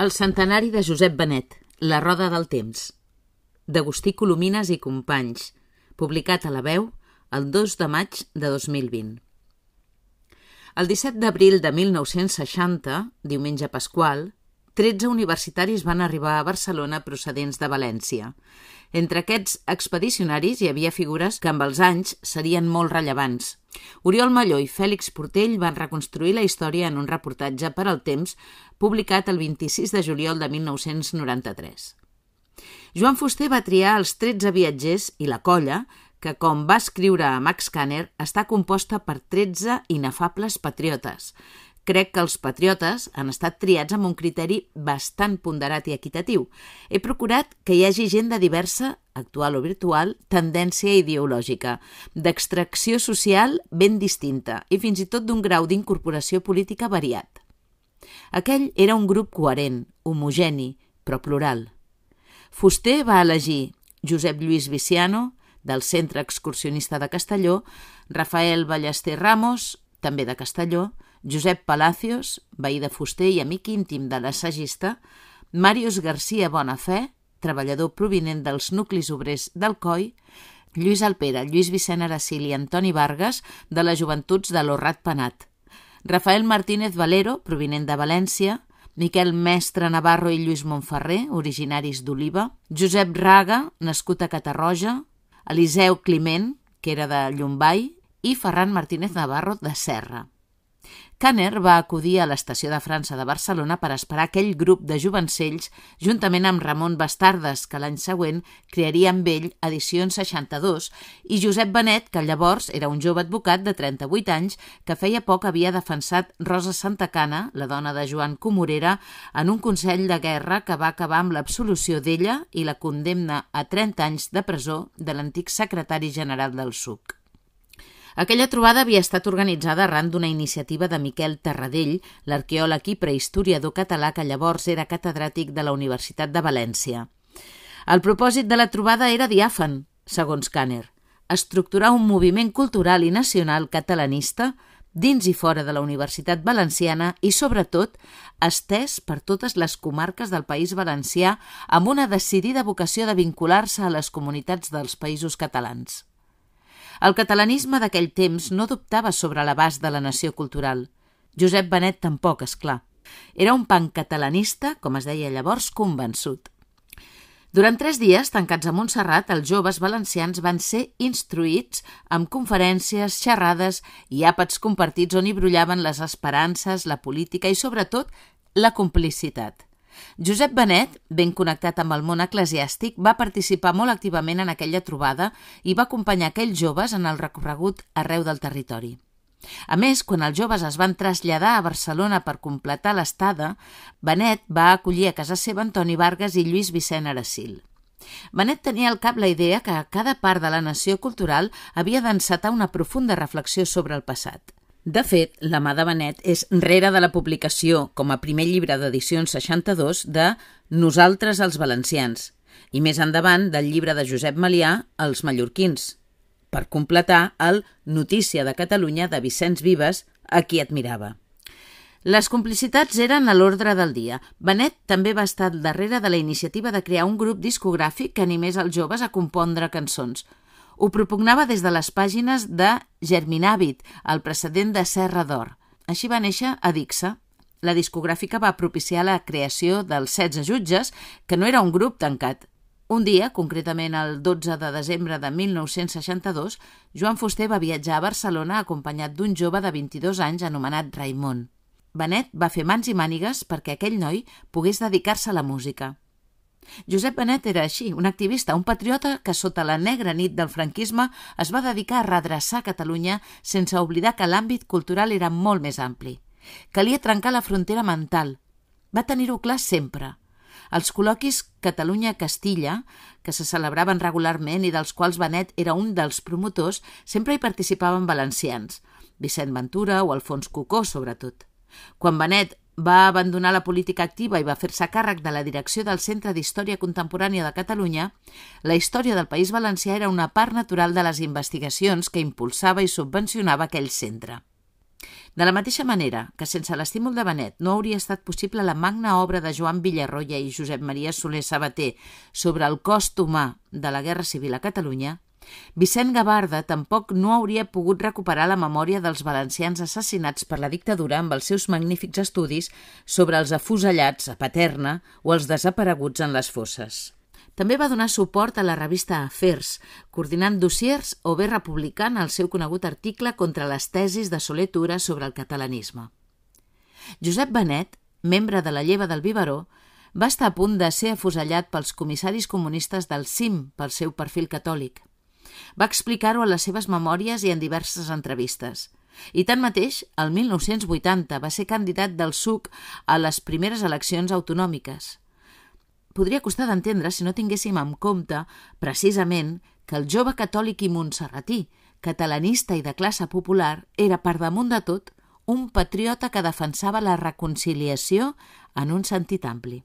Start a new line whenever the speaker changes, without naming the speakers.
El centenari de Josep Benet, La roda del temps, d'Agustí Colomines i Companys, publicat a la veu el 2 de maig de 2020. El 17 d'abril de 1960, diumenge pasqual, 13 universitaris van arribar a Barcelona procedents de València. Entre aquests expedicionaris hi havia figures que amb els anys serien molt rellevants. Oriol Malló i Fèlix Portell van reconstruir la història en un reportatge per al Temps publicat el 26 de juliol de 1993. Joan Fuster va triar els 13 viatgers i la colla que, com va escriure a Max Kanner, està composta per 13 inefables patriotes, Crec que els patriotes han estat triats amb un criteri bastant ponderat i equitatiu. He procurat que hi hagi gent de diversa, actual o virtual, tendència ideològica, d'extracció social ben distinta i fins i tot d'un grau d'incorporació política variat. Aquell era un grup coherent, homogeni, però plural. Fuster va elegir Josep Lluís Viciano, del Centre Excursionista de Castelló, Rafael Ballester Ramos, també de Castelló, Josep Palacios, veí de Fuster i amic íntim de l'assagista, Màrius Garcia Bonafé, treballador provinent dels nuclis obrers del COI, Lluís Alpera, Lluís Vicent Aracil i Antoni Vargas, de les joventuts de l'Horrat Penat, Rafael Martínez Valero, provinent de València, Miquel Mestre Navarro i Lluís Montferrer, originaris d'Oliva, Josep Raga, nascut a Catarroja, Eliseu Climent, que era de Llombai, i Ferran Martínez Navarro de Serra. Kanner va acudir a l'estació de França de Barcelona per esperar aquell grup de jovencells juntament amb Ramon Bastardes, que l'any següent crearia amb ell Edicions 62, i Josep Benet, que llavors era un jove advocat de 38 anys que feia poc havia defensat Rosa Santacana, la dona de Joan Comorera, en un consell de guerra que va acabar amb l'absolució d'ella i la condemna a 30 anys de presó de l'antic secretari general del SUC. Aquella trobada havia estat organitzada arran d'una iniciativa de Miquel Terradell, l'arqueòleg i prehistoriador català que llavors era catedràtic de la Universitat de València. El propòsit de la trobada era diàfan, segons Kanner, estructurar un moviment cultural i nacional catalanista dins i fora de la Universitat Valenciana i, sobretot, estès per totes les comarques del País Valencià amb una decidida vocació de vincular-se a les comunitats dels països catalans. El catalanisme d'aquell temps no dubtava sobre l'abast de la nació cultural. Josep Benet tampoc, és clar. Era un pancatalanista, com es deia llavors, convençut. Durant tres dies, tancats a Montserrat, els joves valencians van ser instruïts amb conferències, xerrades i àpats compartits on hi brollaven les esperances, la política i, sobretot, la complicitat. Josep Benet, ben connectat amb el món eclesiàstic, va participar molt activament en aquella trobada i va acompanyar aquells joves en el recorregut arreu del territori. A més, quan els joves es van traslladar a Barcelona per completar l'estada, Benet va acollir a casa seva Antoni Vargas i Lluís Vicent Aracil. Benet tenia al cap la idea que cada part de la nació cultural havia d'encetar una profunda reflexió sobre el passat. De fet, la mà de Benet és rere de la publicació, com a primer llibre d'edicions 62, de Nosaltres els valencians, i més endavant del llibre de Josep Malià, Els mallorquins, per completar el Notícia de Catalunya de Vicenç Vives, a qui admirava. Les complicitats eren a l'ordre del dia. Benet també va estar darrere de la iniciativa de crear un grup discogràfic que animés els joves a compondre cançons – ho propugnava des de les pàgines de Germinàvit, el precedent de Serra d'Or. Així va néixer Adixa. La discogràfica va propiciar la creació dels 16 jutges, que no era un grup tancat. Un dia, concretament el 12 de desembre de 1962, Joan Fuster va viatjar a Barcelona acompanyat d'un jove de 22 anys anomenat Raimon. Benet va fer mans i mànigues perquè aquell noi pogués dedicar-se a la música. Josep Benet era així, un activista, un patriota que sota la negra nit del franquisme es va dedicar a redreçar Catalunya sense oblidar que l'àmbit cultural era molt més ampli. Calia trencar la frontera mental. Va tenir-ho clar sempre. Els col·loquis Catalunya-Castilla, que se celebraven regularment i dels quals Benet era un dels promotors, sempre hi participaven valencians, Vicent Ventura o Alfons Cucó, sobretot. Quan Benet va abandonar la política activa i va fer-se càrrec de la direcció del Centre d'Història Contemporània de Catalunya, la història del País Valencià era una part natural de les investigacions que impulsava i subvencionava aquell centre. De la mateixa manera que sense l'estímul de Benet no hauria estat possible la magna obra de Joan Villarroia i Josep Maria Soler Sabater sobre el cost humà de la Guerra Civil a Catalunya, Vicent Gavarda tampoc no hauria pogut recuperar la memòria dels valencians assassinats per la dictadura amb els seus magnífics estudis sobre els afusellats a Paterna o els desapareguts en les fosses. També va donar suport a la revista Afers, coordinant dossiers o bé republicant el seu conegut article contra les tesis de Soler Tura sobre el catalanisme. Josep Benet, membre de la lleva del Biberó, va estar a punt de ser afusellat pels comissaris comunistes del CIM pel seu perfil catòlic. Va explicar-ho a les seves memòries i en diverses entrevistes. I tanmateix, el 1980 va ser candidat del SUC a les primeres eleccions autonòmiques podria costar d'entendre si no tinguéssim en compte, precisament, que el jove catòlic i montserratí, catalanista i de classe popular, era, per damunt de tot, un patriota que defensava la reconciliació en un sentit ampli.